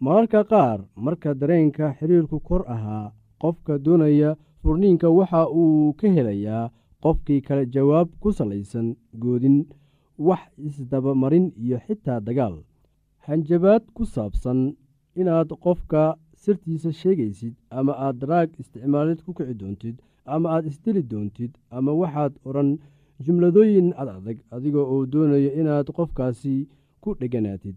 mararka qaar marka dareenka xiriirku kor ahaa qofka doonaya furniinka waxa uu ka helayaa qofkii kale jawaab ku salaysan goodin wax isdabamarin iyo xitaa dagaal. Hanjabaad ku saabsan inaad qofka sirtiisa sheegaysid ama aad daraag isticmaalid ku kici doontid ama aad isdili doontid ama waxaad odhan jumladooyin ad adag adiga oo doonaya inaad qofkaasi ku dheganaatid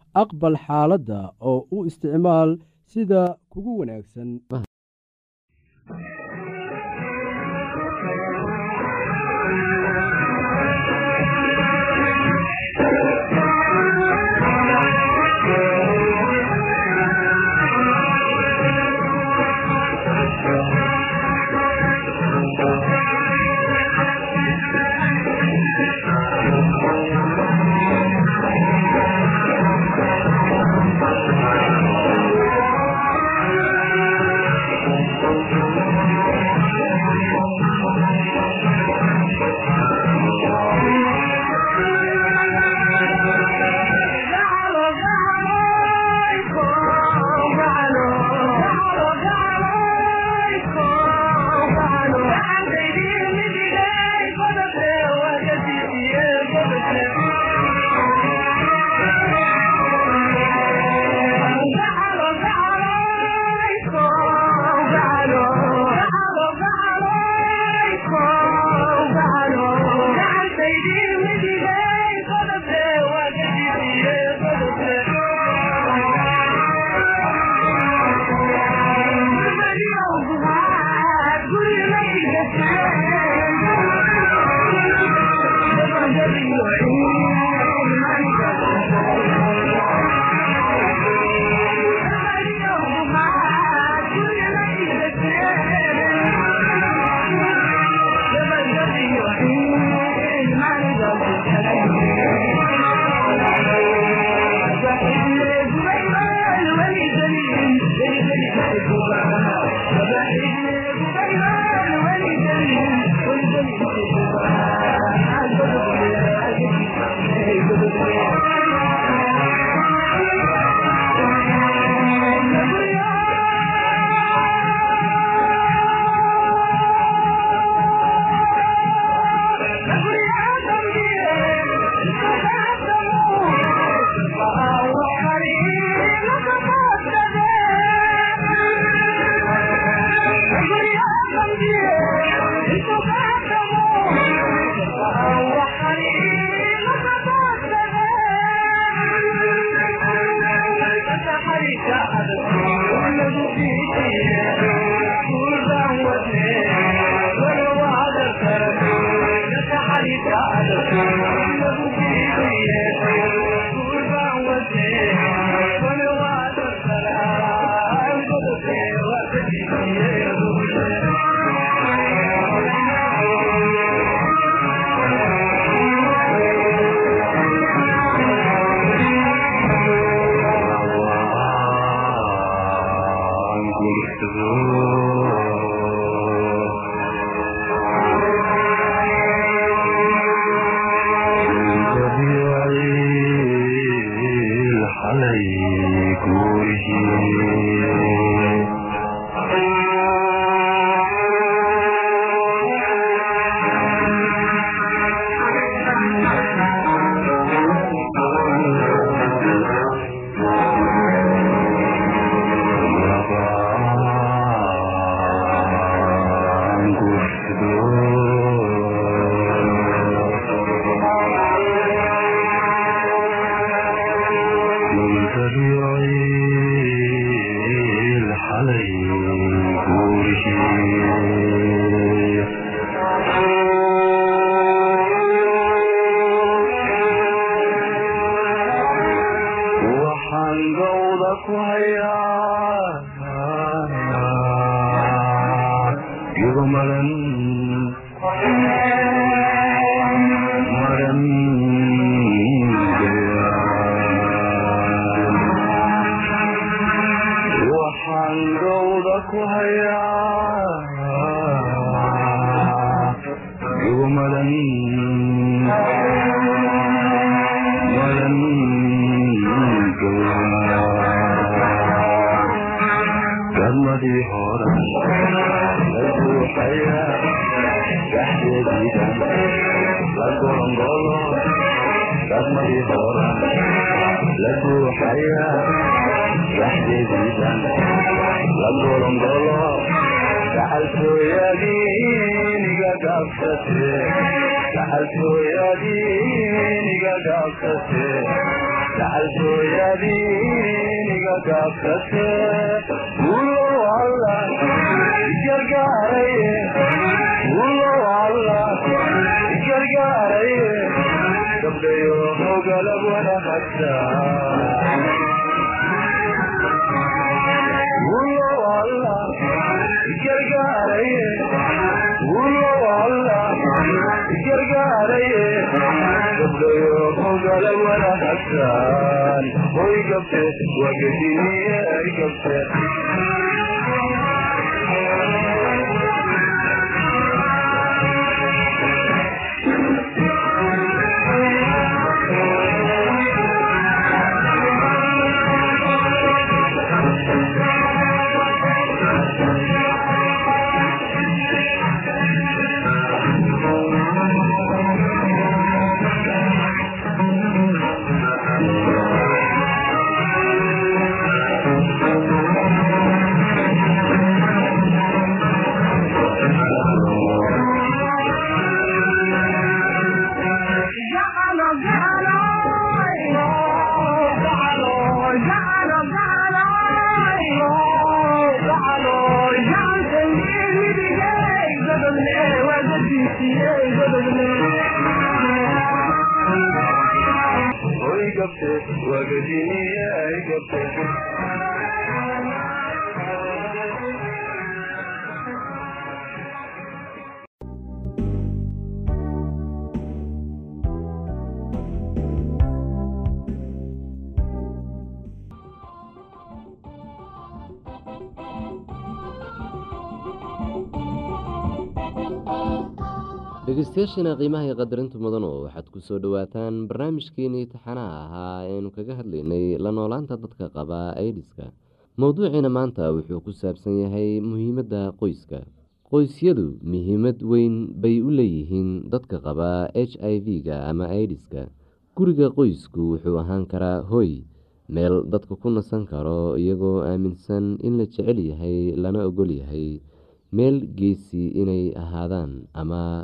aqbal xaaladda oo u isticmaal sida kugu wanaagsan Obrigado. haya saxdeediidan la golongolo gaxaltooyadiiniga gaabsate gaxaltooyadiiniga gaabsate gaxaltooyadiiniga gaabsate gulo alla gargaaraye gabdhayo hogalab wanahagta ulow alla gargaaraye gabdhayo hogalab wanahagtaan hoy gabte wagadiniye ay gabte hoy gabte wagadiniye ay gabte dhegeystayaashiina qiimaha iyo qadarinta mudanu waxaad ku soo dhowaataan barnaamijkeenii taxanaha ahaa eanu kaga hadlaynay la noolaanta dadka qaba aidiska mowduuciina maanta wuxuu ku saabsan yahay muhiimadda qoyska. Qoysyadu muhiimad weyn bay u leeyihiin dadka qaba h i v-ga ama aidiska guriga qoysku wuxuu ahaan karaa hoy meel dadka ku nasan karo iyagoo aaminsan in la jecel yahay lana ogol yahay meel geesi inay ahaadaan ama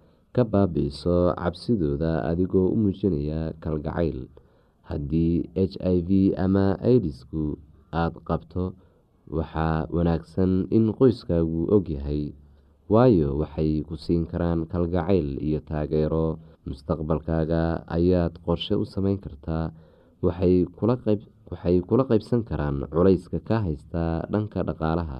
ka baabi'iso cabsidooda adigoo u muujinaya kalgacayl. Haddii h i v ama idisku aada qabto waxaa wanaagsan in qoyskaagu ogyahay waayo waxay ku siin karaan kalgacayl iyo taageero. Mustaqbalkaaga ayaad qorshe u sameyn kartaa waxay kula qaybsan karaan culayska ka haysta dhanka dhaqaalaha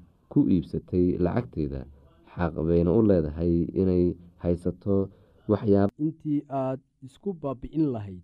ku iibsatay lacagteeda xaq bayna u leedahay inay haysato waxyaaba intii aad isku baabi'in lahayd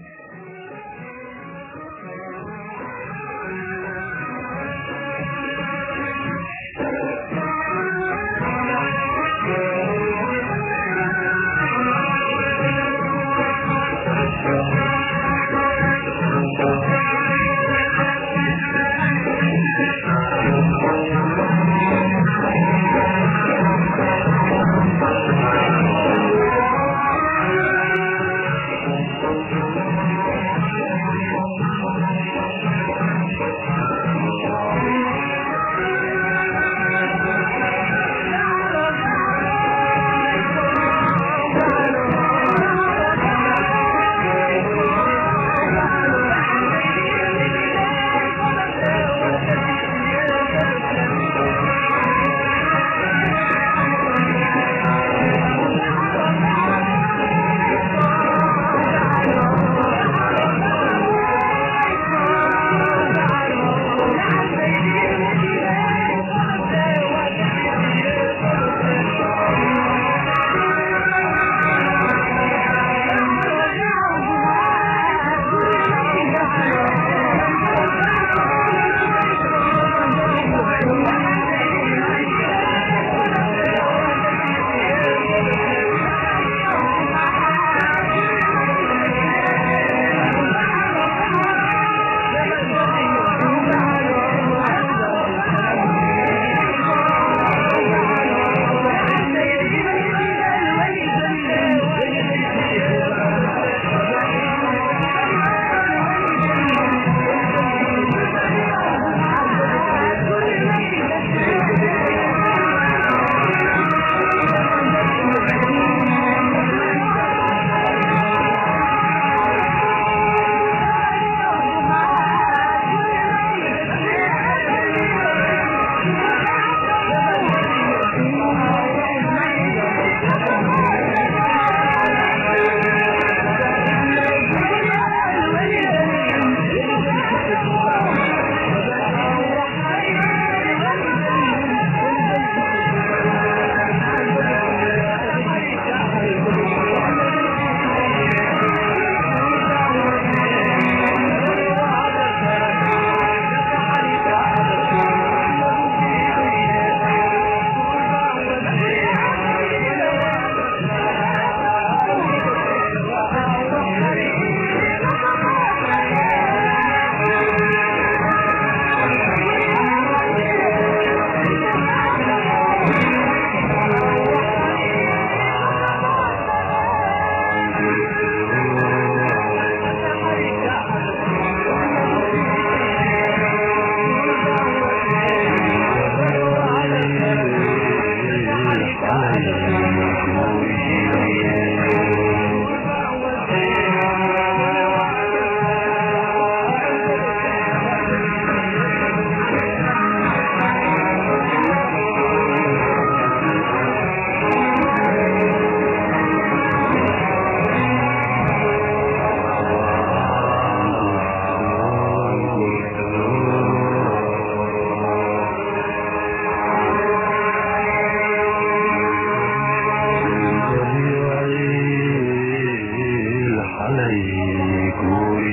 في كوره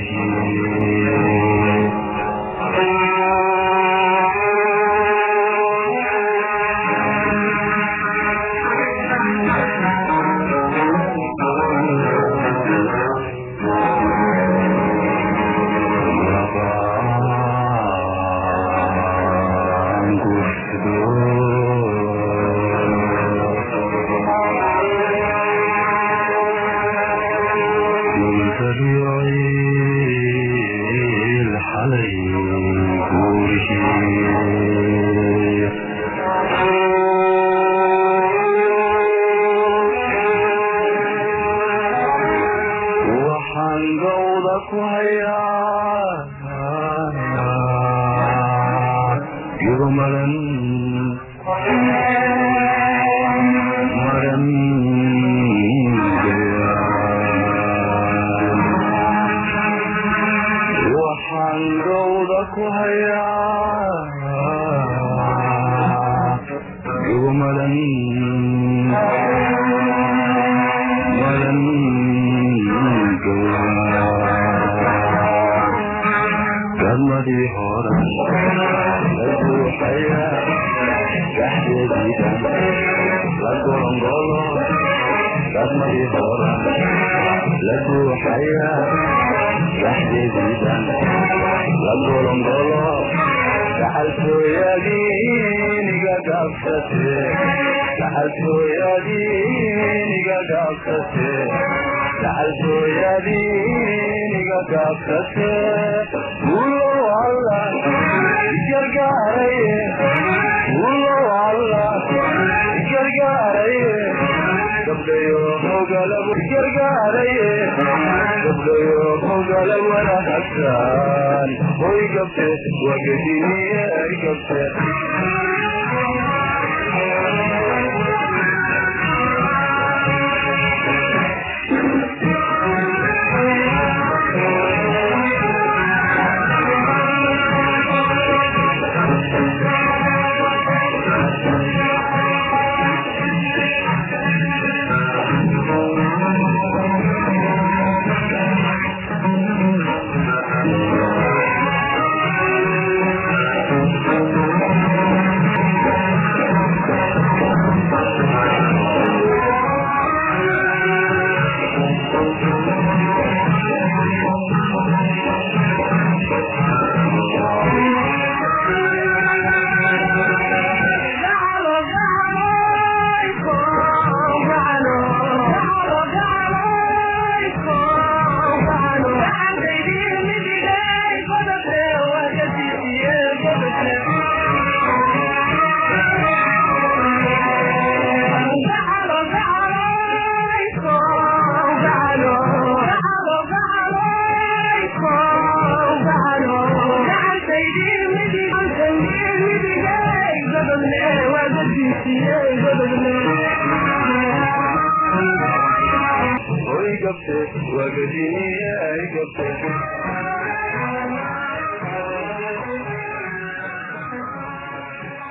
gargaaraye gabdhayo hogala wala hasaan hoy gabte wagadiniye ay gabte